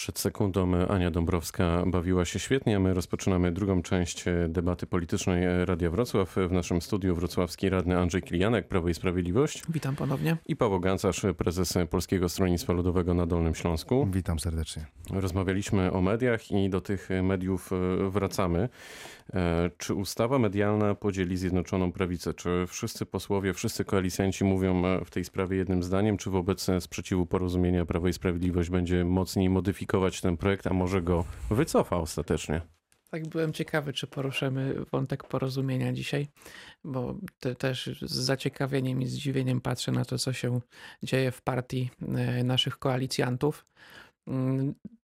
Przed sekundą Ania Dąbrowska bawiła się świetnie. My rozpoczynamy drugą część debaty politycznej Radia Wrocław. W naszym studiu wrocławski radny Andrzej Kilianek, Prawo i Sprawiedliwość. Witam ponownie. I Paweł Gancarz, prezes Polskiego Stronnictwa Ludowego na Dolnym Śląsku. Witam serdecznie. Rozmawialiśmy o mediach i do tych mediów wracamy. E, czy ustawa medialna podzieli Zjednoczoną Prawicę? Czy wszyscy posłowie, wszyscy koalicjanci mówią w tej sprawie jednym zdaniem? Czy wobec sprzeciwu porozumienia Prawo i Sprawiedliwość będzie mocniej modyfikować ten projekt, a może go wycofa ostatecznie? Tak, byłem ciekawy, czy poruszymy wątek porozumienia dzisiaj, bo te, też z zaciekawieniem i zdziwieniem patrzę na to, co się dzieje w partii e, naszych koalicjantów.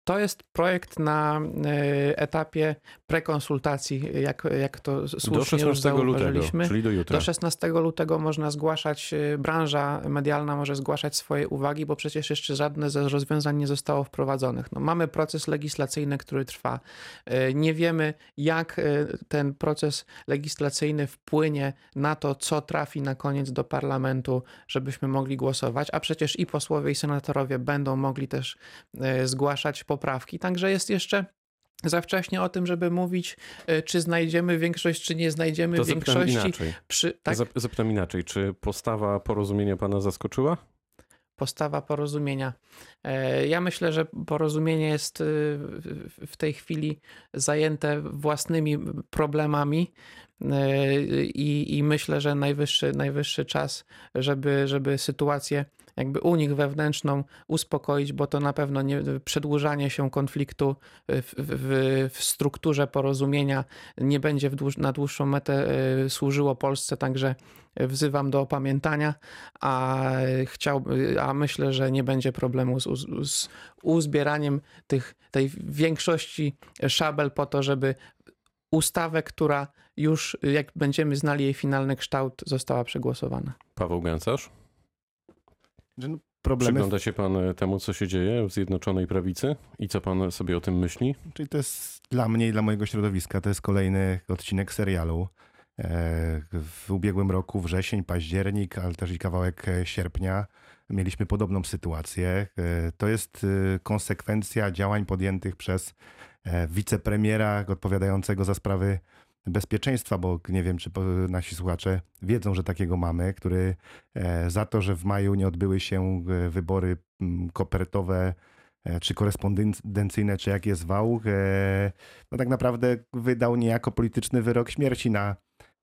To jest projekt na e, etapie prekonsultacji, jak, jak to słusznie do 16 lutego, czyli do jutra. Do 16 lutego można zgłaszać, e, branża medialna może zgłaszać swoje uwagi, bo przecież jeszcze żadne ze rozwiązań nie zostało wprowadzonych. No, mamy proces legislacyjny, który trwa. E, nie wiemy, jak ten proces legislacyjny wpłynie na to, co trafi na koniec do parlamentu, żebyśmy mogli głosować, a przecież i posłowie, i senatorowie będą mogli też zgłaszać poprawki. Także jest jeszcze za wcześnie o tym, żeby mówić, e, czy znajdziemy większość, czy nie znajdziemy to większości. Inaczej. Przy, tak? Zapytam inaczej. Czy postawa porozumienia pana zaskoczyła? Postawa porozumienia. E, ja myślę, że porozumienie jest e, w tej chwili zajęte własnymi problemami i, i myślę, że najwyższy, najwyższy czas, żeby, żeby sytuację jakby u nich wewnętrzną uspokoić, bo to na pewno nie, przedłużanie się konfliktu w, w, w strukturze porozumienia nie będzie dłuż, na dłuższą metę e, służyło Polsce, także wzywam do opamiętania, a, chciał, a myślę, że nie będzie problemu z, z uzbieraniem tych, tej większości szabel po to, żeby ustawę, która już jak będziemy znali jej finalny kształt, została przegłosowana. Paweł Gęcarz? No, problemy... Przygląda się pan e, temu, co się dzieje w Zjednoczonej Prawicy i co pan sobie o tym myśli? Czyli to jest dla mnie i dla mojego środowiska, to jest kolejny odcinek serialu. E, w ubiegłym roku, wrzesień, październik, ale też i kawałek e, sierpnia mieliśmy podobną sytuację. To jest konsekwencja działań podjętych przez wicepremiera odpowiadającego za sprawy bezpieczeństwa, bo nie wiem, czy nasi słuchacze wiedzą, że takiego mamy, który e, za to, że w maju nie odbyły się e, wybory kopertowe e, czy korespondencyjne, czy jak je zwał, no tak naprawdę wydał niejako polityczny wyrok śmierci na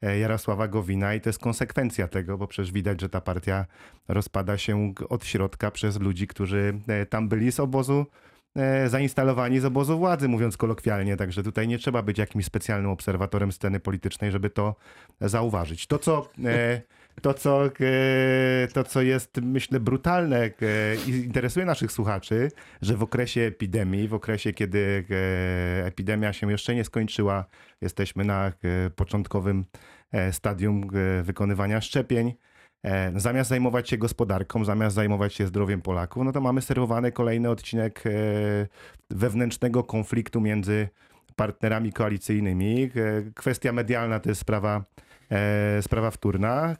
Jarosława Gowina i to jest konsekwencja tego, bo przecież widać, że ta partia rozpada się od środka przez ludzi, którzy tam byli z obozu E, zainstalowani z obozu władzy, mówiąc kolokwialnie. Także tutaj nie trzeba być jakimś specjalnym obserwatorem sceny politycznej, żeby to zauważyć. To, co, e, to, co, e, to, co jest, myślę, brutalne i interesuje naszych słuchaczy, że w okresie epidemii, w okresie, kiedy epidemia się jeszcze nie skończyła, jesteśmy na początkowym stadium wykonywania szczepień E, zamiast zajmować się gospodarką, zamiast zajmować się zdrowiem Polaków, no to mamy serwowany kolejny odcinek e, wewnętrznego konfliktu między partnerami koalicyjnymi. E, kwestia medialna to jest sprawa, sprawa wtórna.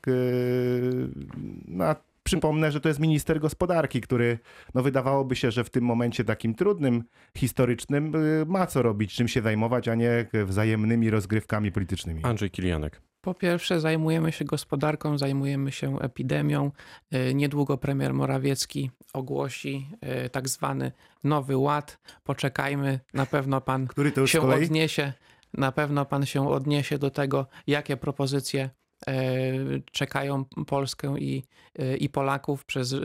No, przypomnę, że to jest minister gospodarki, który no wydawałoby się, że w tym momencie takim trudnym, historycznym ma co robić, czym się zajmować, a nie wzajemnymi rozgrywkami politycznymi. Andrzej Kilianek. Po pierwsze, zajmujemy się gospodarką, zajmujemy się epidemią. E, niedługo premier Morawiecki ogłosi e, tak zwany nowy ład. Poczekajmy, na pewno pan się odniesie. Na pewno pan się odniesie do tego, jakie propozycje E, czekają Polskę i, e, i Polaków przez, e,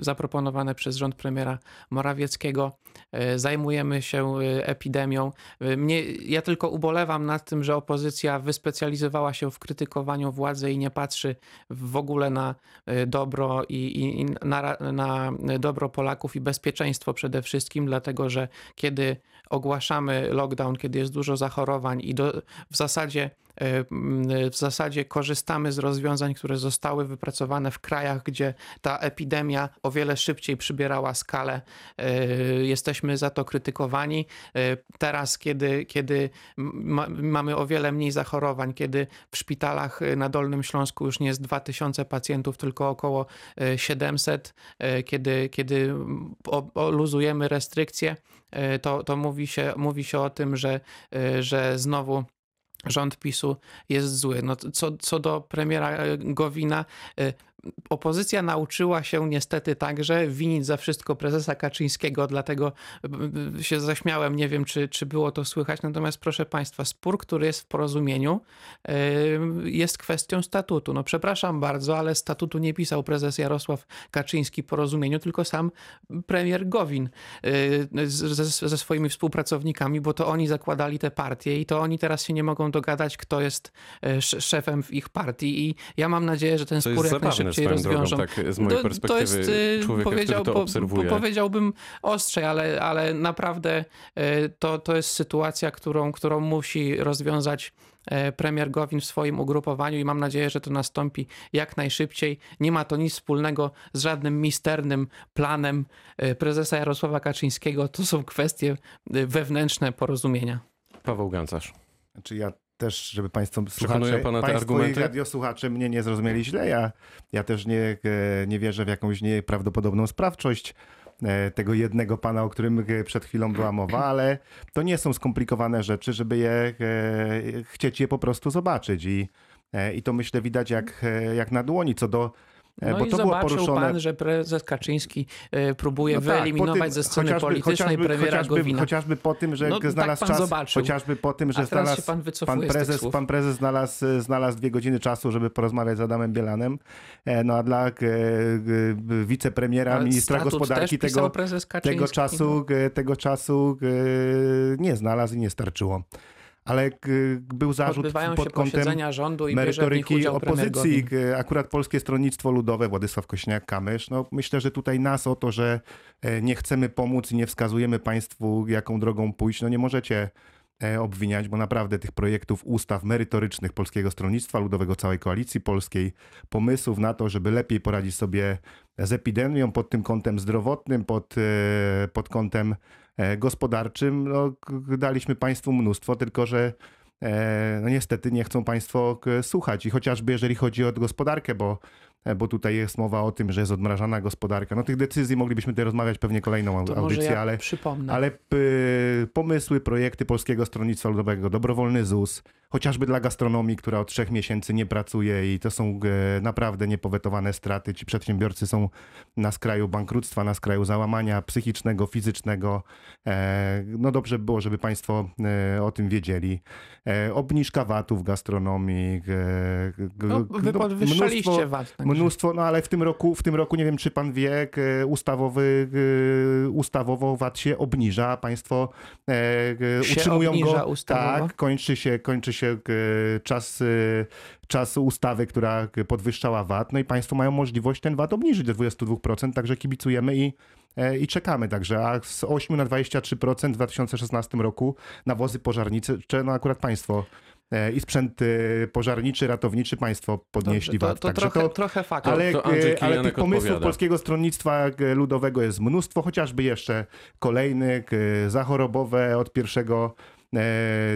zaproponowane przez rząd premiera Morawieckiego. Zajmujemy się epidemią. Mnie, ja tylko ubolewam nad tym, że opozycja wyspecjalizowała się w krytykowaniu władzy i nie patrzy w ogóle na dobro i, i na, na dobro Polaków i bezpieczeństwo przede wszystkim, dlatego że kiedy ogłaszamy lockdown, kiedy jest dużo zachorowań i do, w zasadzie w zasadzie korzystamy z rozwiązań, które zostały wypracowane w krajach, gdzie ta epidemia o wiele szybciej przybierała skalę. Jesteśmy za to krytykowani. Teraz, kiedy, kiedy ma, mamy o wiele mniej zachorowań, kiedy w szpitalach na Dolnym Śląsku już nie jest 2000 pacjentów, tylko około 700, kiedy, kiedy luzujemy restrykcje, to, to mówi, się, mówi się o tym, że, że znowu rząd PiSu jest zły. No, co, co do premiera Gowina, opozycja nauczyła się niestety także winić za wszystko prezesa Kaczyńskiego, dlatego się zaśmiałem, nie wiem czy, czy było to słychać, natomiast proszę Państwa, spór, który jest w porozumieniu jest kwestią statutu. No przepraszam bardzo, ale statutu nie pisał prezes Jarosław Kaczyński w porozumieniu, tylko sam premier Gowin ze, ze swoimi współpracownikami, bo to oni zakładali te partie i to oni teraz się nie mogą dogadać, kto jest szefem w ich partii i ja mam nadzieję, że ten Co spór jak najszybciej szybciej rozwiążą. Drogą, tak z mojej perspektywy to jest, y, człowieka, powiedział, który to obserwuje. Po, powiedziałbym ostrzej, ale, ale naprawdę y, to, to jest sytuacja, którą, którą musi rozwiązać y, premier Gowin w swoim ugrupowaniu i mam nadzieję, że to nastąpi jak najszybciej. Nie ma to nic wspólnego z żadnym misternym planem prezesa Jarosława Kaczyńskiego. To są kwestie wewnętrzne porozumienia. Paweł Gancarz. Czy ja też, żeby Państwo słuchacze, pana te państwo argumenty? i radiosłuchacze mnie nie zrozumieli źle. Ja, ja też nie, e, nie wierzę w jakąś nieprawdopodobną sprawczość e, tego jednego pana, o którym e, przed chwilą była mowa, ale to nie są skomplikowane rzeczy, żeby je chcieć je po prostu zobaczyć. I, i to myślę widać jak, jak na dłoni. Co do no bo i to zobaczył było poruszone... pan, że prezes Kaczyński e, próbuje no tak, wyeliminować tym, ze sceny chociażby, politycznej chociażby, premiera chociażby, Gowina. Chociażby po tym, że no, tak znalazł tak czas, zobaczył. chociażby po tym, że znalazł, pan, pan, prezes, pan prezes znalazł, znalazł dwie godziny czasu, żeby porozmawiać z Adamem Bielanem. E, no a dla wicepremiera, Ale ministra gospodarki tego, tego czasu, no. tego czasu nie znalazł i nie starczyło ale był zarzut Odbywają pod kątem rządu i merytoryki opozycji. Akurat Polskie Stronnictwo Ludowe, Władysław Kośniak-Kamysz, no myślę, że tutaj nas o to, że e, nie chcemy pomóc i nie wskazujemy państwu, jaką drogą pójść, no nie możecie e, obwiniać, bo naprawdę tych projektów ustaw merytorycznych Polskiego Stronnictwa Ludowego, całej koalicji polskiej, pomysłów na to, żeby lepiej poradzić sobie z epidemią pod tym kątem zdrowotnym, pod, e, pod kątem E, gospodarczym no, daliśmy Państwu mnóstwo, tylko że e, no niestety nie chcą Państwo słuchać. I chociażby jeżeli chodzi o gospodarkę, bo E, bo tutaj jest mowa o tym, że jest odmrażana gospodarka. No tych decyzji moglibyśmy tutaj rozmawiać pewnie kolejną to audycję, ja ale, ale pomysły, projekty Polskiego Stronnictwa Ludowego, dobrowolny ZUS, chociażby dla gastronomii, która od trzech miesięcy nie pracuje i to są e, naprawdę niepowetowane straty. Ci przedsiębiorcy są na skraju bankructwa, na skraju załamania psychicznego, fizycznego. E, no dobrze by było, żeby Państwo o tym wiedzieli. Obniżka VAT-u w gastronomii. No, wy no, podwyższaliście mnóstwo, VAT. Także mnóstwo, no ale w tym roku, w tym roku nie wiem, czy pan wie, ustawowy, ustawowo VAT się obniża, państwo się utrzymują go. Ustawowo? Tak, kończy się, kończy się czas czas ustawy, która podwyższała VAT, no i państwo mają możliwość ten VAT obniżyć do 22%, także kibicujemy i, e, i czekamy. Także a z 8 na 23% w 2016 roku nawozy pożarnicze, no akurat państwo E, i sprzęt e, pożarniczy, ratowniczy państwo podnieśli VAT. To, to trochę, to, trochę fakt. Ale, to e, ale tych pomysłów odpowiada. Polskiego Stronnictwa Ludowego jest mnóstwo, chociażby jeszcze kolejny, zachorobowe od pierwszego E,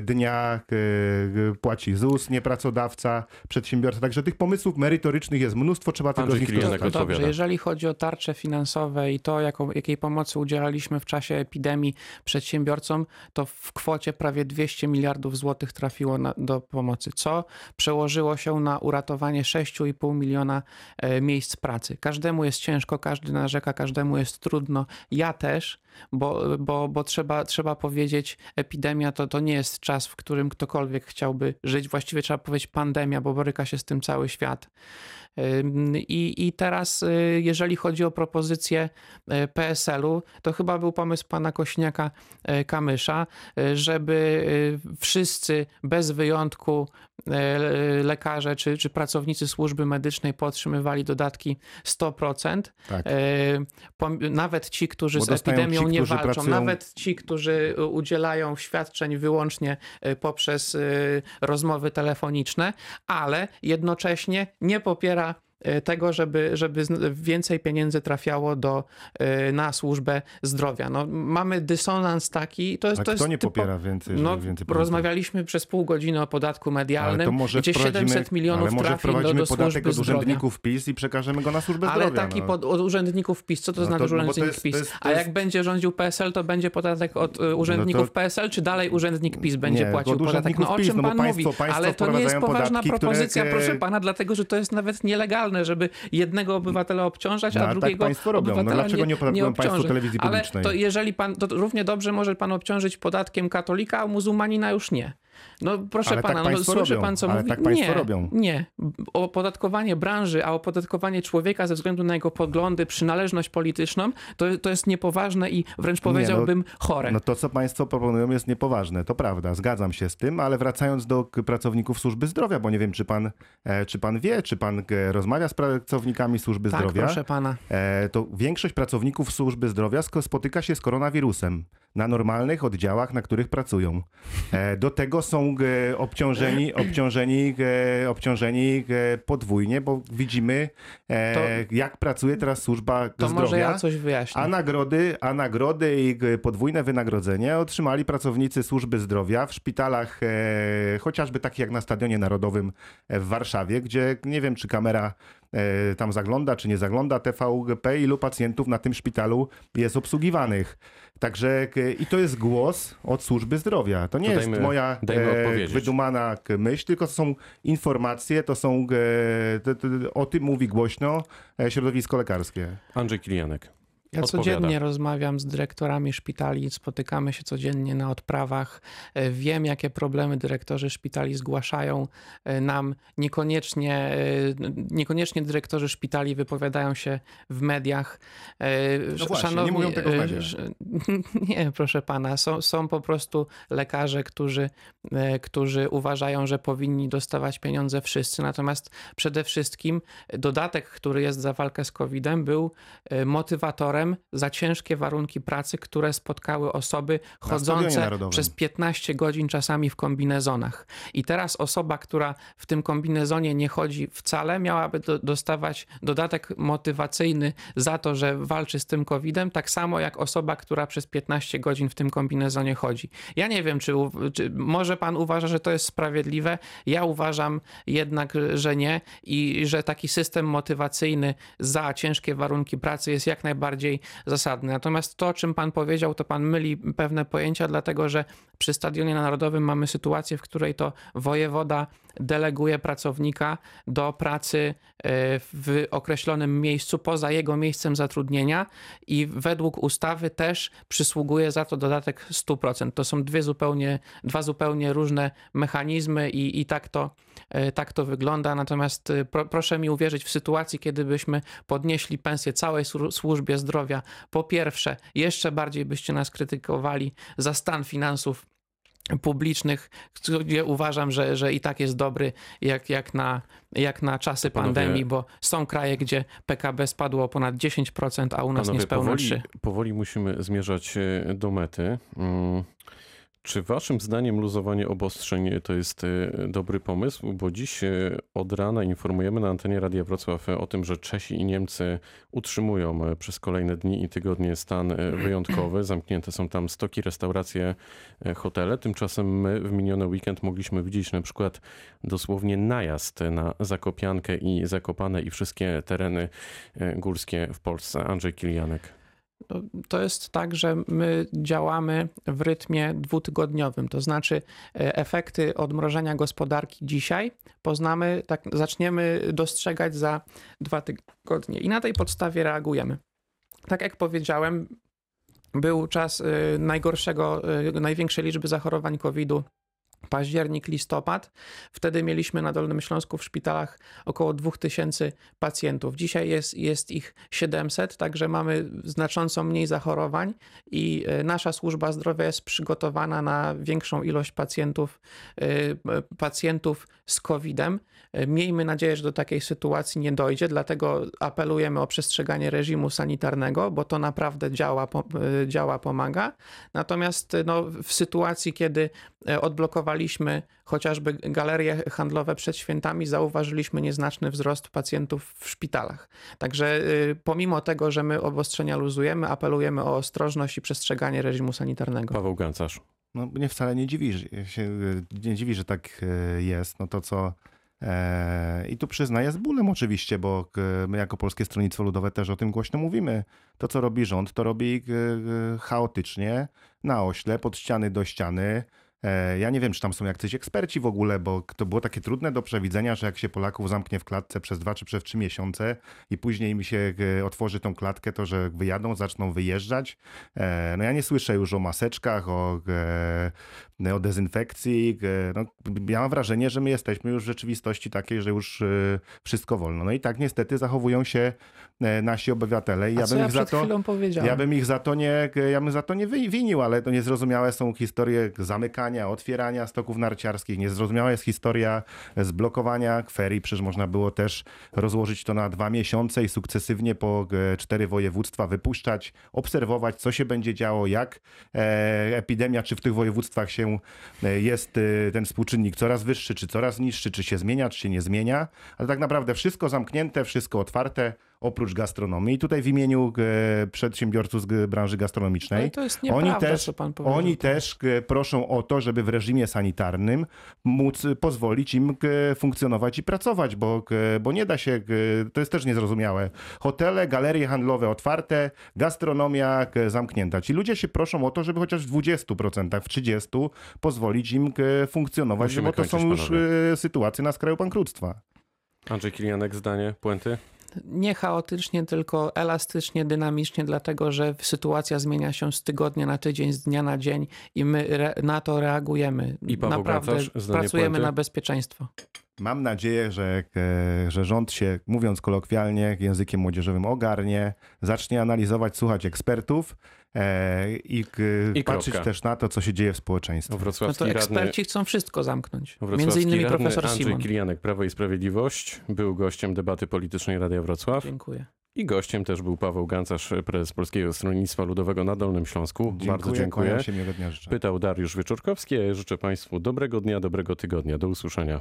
dnia e, płaci ZUS, nie pracodawca, przedsiębiorca. Także tych pomysłów merytorycznych jest mnóstwo, trzeba tylko z nich korzystać. Dobrze, jeżeli chodzi o tarcze finansowe i to, jaką, jakiej pomocy udzielaliśmy w czasie epidemii przedsiębiorcom, to w kwocie prawie 200 miliardów złotych trafiło na, do pomocy, co przełożyło się na uratowanie 6,5 miliona e, miejsc pracy. Każdemu jest ciężko, każdy narzeka, każdemu jest trudno. Ja też, bo, bo, bo trzeba, trzeba powiedzieć, epidemia to, to nie jest czas, w którym ktokolwiek chciałby żyć. Właściwie trzeba powiedzieć pandemia, bo boryka się z tym cały świat. I, I teraz, y, jeżeli chodzi o propozycję y, PSL-u, to chyba był pomysł pana Kośniaka y, żeby wszyscy bez wyjątku lekarze czy, czy pracownicy służby medycznej pootrzymywali dodatki 100%. Tak. E, Nawet ci, którzy Bo z epidemią ci, nie walczą, pracują- nawet ci, którzy udzielają świadczeń wyłącznie e, poprzez e, rozmowy telefoniczne, ale jednocześnie nie popiera e, tego, żeby, żeby więcej pieniędzy trafiało do, e, na służbę zdrowia. No, mamy dysonans taki, to jest, A to kto jest nie typo- popiera więcej, no, więcej rozmawialiśmy przez pół godziny o podatku Ale medialnym, to może gdzie wprowadzimy, 700 milionów ale trafi do, do podatek od zdrowia. urzędników PiS i przekażemy go na służbę Ale zdrowia. taki no. pod, od urzędników PiS, co to No znaczy to- no urzędnik jest- to PiS? jest- A jest- jak będzie rządził PSL, to będzie podatek od y, urzędników No to- PSL, czy dalej urzędnik PiS będzie Nie, płacił od podatek? urzędników No o PiS, czym no bo pan państwo- mówi? państwo Ale to nie jest poważna propozycja, proszę pana, dlatego że to jest nawet nielegalne, żeby jednego obywatela obciążać, No, a ale tak drugiego państwo robią. No dlaczego nie opodatkują państwo obciąży? telewizji Ale publicznej? to jeżeli pan, to równie dobrze może pan obciążyć podatkiem katolika, a muzułmanina już nie. No proszę Ale tak pana, no, państwo słyszy robią, pan co ale mówi? tak państwo nie, robią. nie. Opodatkowanie branży, a opodatkowanie człowieka ze względu na jego poglądy, przynależność polityczną, to, to jest niepoważne i wręcz powiedziałbym chore. No to, co państwo proponują, jest niepoważne. To prawda, zgadzam się z tym, ale wracając do pracowników służby zdrowia, bo nie wiem, czy pan, e, czy pan wie, czy pan e, rozmawia z pracownikami służby tak, zdrowia. proszę pana. E, to większość pracowników służby zdrowia spotyka się z koronawirusem na normalnych oddziałach, na których pracują. E, do tego są e, obciążeni, obciążeni, e, obciążeni podwójnie, bo widzimy, e, jak pracuje teraz służba To zdrowia. może ja coś wyjaśnię. A nagrody, a nagrody i podwójne wynagrodzenie otrzymali pracownicy służby zdrowia w szpitalach, chociażby takich jak na Stadionie Narodowym w Warszawie, gdzie nie wiem, czy kamera tam zagląda, czy nie zagląda TVP, ilu pacjentów na tym szpitalu jest obsługiwanych. Także k- i to jest głos od służby zdrowia. To nie To jest dajmy- moja dajmy e, wydumana myśl, tylko to są informacje, to są e, o tym mówi głośno e, środowisko lekarskie. Andrzej Kilianek. Ja odpowiada. codziennie rozmawiam z dyrektorami szpitali, spotykamy się codziennie na odprawach. E, Wiem, jakie problemy dyrektorzy szpitali zgłaszają e, nam. Niekoniecznie, e, niekoniecznie dyrektorzy szpitali wypowiadają się w mediach. No właśnie, nie mówią tego w mediach. Nie, proszę pana. Są, są po prostu lekarze, którzy, którzy uważają, że powinni dostawać pieniądze wszyscy. Natomiast przede wszystkim dodatek, który jest za walkę z COVID-em, był e, za ciężkie warunki pracy, które spotkały osoby chodzące przez 15 godzin czasami w kombinezonach. I teraz osoba, która w tym kombinezonie nie chodzi wcale, miałaby do, dostawać dodatek motywacyjny za to, że walczy z tym COVID-em, tak samo jak osoba, która przez 15 godzin w tym kombinezonie chodzi. Ja nie wiem, czy, czy może pan uważa, że to jest sprawiedliwe. Ja uważam jednak, że nie i że taki system motywacyjny za ciężkie warunki pracy jest jak najbardziej zasadny. Natomiast to, o czym pan powiedział, to pan myli pewne pojęcia, dlatego że przy Stadionie Narodowym mamy sytuację, w której to wojewoda deleguje pracownika do pracy e, w określonym miejscu poza jego miejscem zatrudnienia i według ustawy też przysługuje za to dodatek 100%. To są dwie zupełnie, dwa zupełnie różne mechanizmy i, i tak, to, e, tak to wygląda. Natomiast e, pro, proszę mi uwierzyć, w sytuacji, kiedy byśmy podnieśli pensję całej słu- służbie zdrowia, po pierwsze, jeszcze bardziej byście nas krytykowali za stan finansów publicznych, gdzie uważam, że, że i tak jest dobry jak, jak, na, jak na czasy Panowie- pandemii, bo są kraje, gdzie PKB spadło o ponad 10%, a u nas Panowie, niespełna powoli, 3%. powoli musimy zmierzać e, do mety. Mm, Czy waszym zdaniem luzowanie obostrzeń to jest e, dobry pomysł? Bo dziś e, od rana informujemy na antenie Radia Wrocław e, o tym, że Czesi i Niemcy utrzymują e, przez kolejne dni i tygodnie stan e, wyjątkowy. Zamknięte są tam stoki, restauracje, e, hotele. Tymczasem my w miniony weekend mogliśmy widzieć na przykład dosłownie najazd na Zakopiankę i Zakopane i wszystkie tereny e, górskie w Polsce. Andrzej Kilianek. To jest tak, że my działamy w rytmie dwutygodniowym, to znaczy e, efekty odmrożenia gospodarki dzisiaj poznamy, tak zaczniemy dostrzegać za dwa tygodnie. I na tej podstawie reagujemy. Tak jak powiedziałem, był czas e, najgorszego, e, największej liczby zachorowań COVID-u październik, listopad. Wtedy mieliśmy na Dolnym Śląsku w szpitalach około 2000 pacjentów. Dzisiaj jest, jest ich 700, także mamy znacząco mniej zachorowań i e, nasza służba zdrowia jest przygotowana na większą ilość pacjentów, e, pacjentów z COVID-em. E, Miejmy nadzieję, że do takiej sytuacji nie dojdzie, dlatego apelujemy o przestrzeganie reżimu sanitarnego, bo to naprawdę działa, e, działa pomaga. Natomiast e, no, w sytuacji, kiedy e, odblokowaliśmy chociażby galerie handlowe przed świętami, zauważyliśmy nieznaczny wzrost pacjentów w szpitalach. Także y, pomimo tego, że my obostrzenia luzujemy, apelujemy o ostrożność i przestrzeganie reżimu sanitarnego. Paweł Gancarz. No mnie wcale nie dziwi, że się nie dziwi, że tak e, jest. No to co e, i tu przyznaję z bólem oczywiście, bo my jako Polskie Stronnictwo Ludowe też o tym głośno mówimy. To co robi rząd, to robi chaotycznie, na oślep, od ściany do ściany. E, Ja nie wiem, czy tam są jacyś eksperci w ogóle, bo to było takie trudne do przewidzenia, że jak się Polaków zamknie w klatce przez dwa czy przez trzy miesiące i później mi się e, otworzy tą klatkę, to że wyjadą, zaczną wyjeżdżać. E, No ja nie słyszę już o maseczkach, o, o dezynfekcji. No, ja mam wrażenie, że my jesteśmy już w rzeczywistości takiej, że już wszystko wolno. No i tak niestety zachowują się nasi obywatele. I ja bym ja ich za to... Ja bym ich za to nie, ja bym za to nie winił, ale to niezrozumiałe są historie zamykania, otwierania stoków narciarskich, niezrozumiała jest historia zblokowania ferii, przecież można było też rozłożyć to na dwa miesiące i sukcesywnie po e, cztery województwa wypuszczać, obserwować, co się będzie działo, jak e, epidemia, czy w tych województwach się e, jest e, ten współczynnik coraz wyższy, czy coraz niższy, czy się zmienia, czy się nie zmienia, ale tak naprawdę wszystko zamknięte, wszystko otwarte, oprócz gastronomii. I tutaj w imieniu e, przedsiębiorców z branży gastronomicznej Ale to jest nieprawda, oni też, co pan powiedział. oni też e, proszą o to, żeby w reżimie sanitarnym móc e, pozwolić im funkcjonować i pracować, bo, bo nie da się, to jest też niezrozumiałe. Hotele, galerie handlowe otwarte, gastronomia zamknięta. Ci ludzie się proszą o to, żeby chociaż w 20%, w 30% pozwolić im funkcjonować, Musimy bo to są już panowie. sytuacje na skraju bankructwa. Andrzej Kilianek, zdanie, puenty? Nie chaotycznie, tylko elastycznie, dynamicznie, dlatego że sytuacja zmienia się z tygodnia na tydzień, z dnia na dzień i my re- na to reagujemy. I Paweł Naprawdę zdanie pracujemy puenty? na bezpieczeństwo. Mam nadzieję, że, e, że rząd się, mówiąc kolokwialnie, językiem młodzieżowym ogarnie, zacznie analizować, słuchać ekspertów e, i, k- I patrzeć kropka. też na to, co się dzieje w społeczeństwie. No Wrocławski to radny, eksperci chcą wszystko zamknąć. Między innymi radny profesor Andrzej Simon. Kilianek, Prawo i Sprawiedliwość, był gościem debaty politycznej Radia Wrocław. Dziękuję. I gościem też był Paweł Gancarz, prezes Polskiego Stronnictwa Ludowego na Dolnym Śląsku. Bardzo dziękuję. się, miłego dnia życzę. Pytał Dariusz Wieczorkowski. a ja Życzę Państwu dobrego dnia, dobrego tygodnia. Do usłyszenia.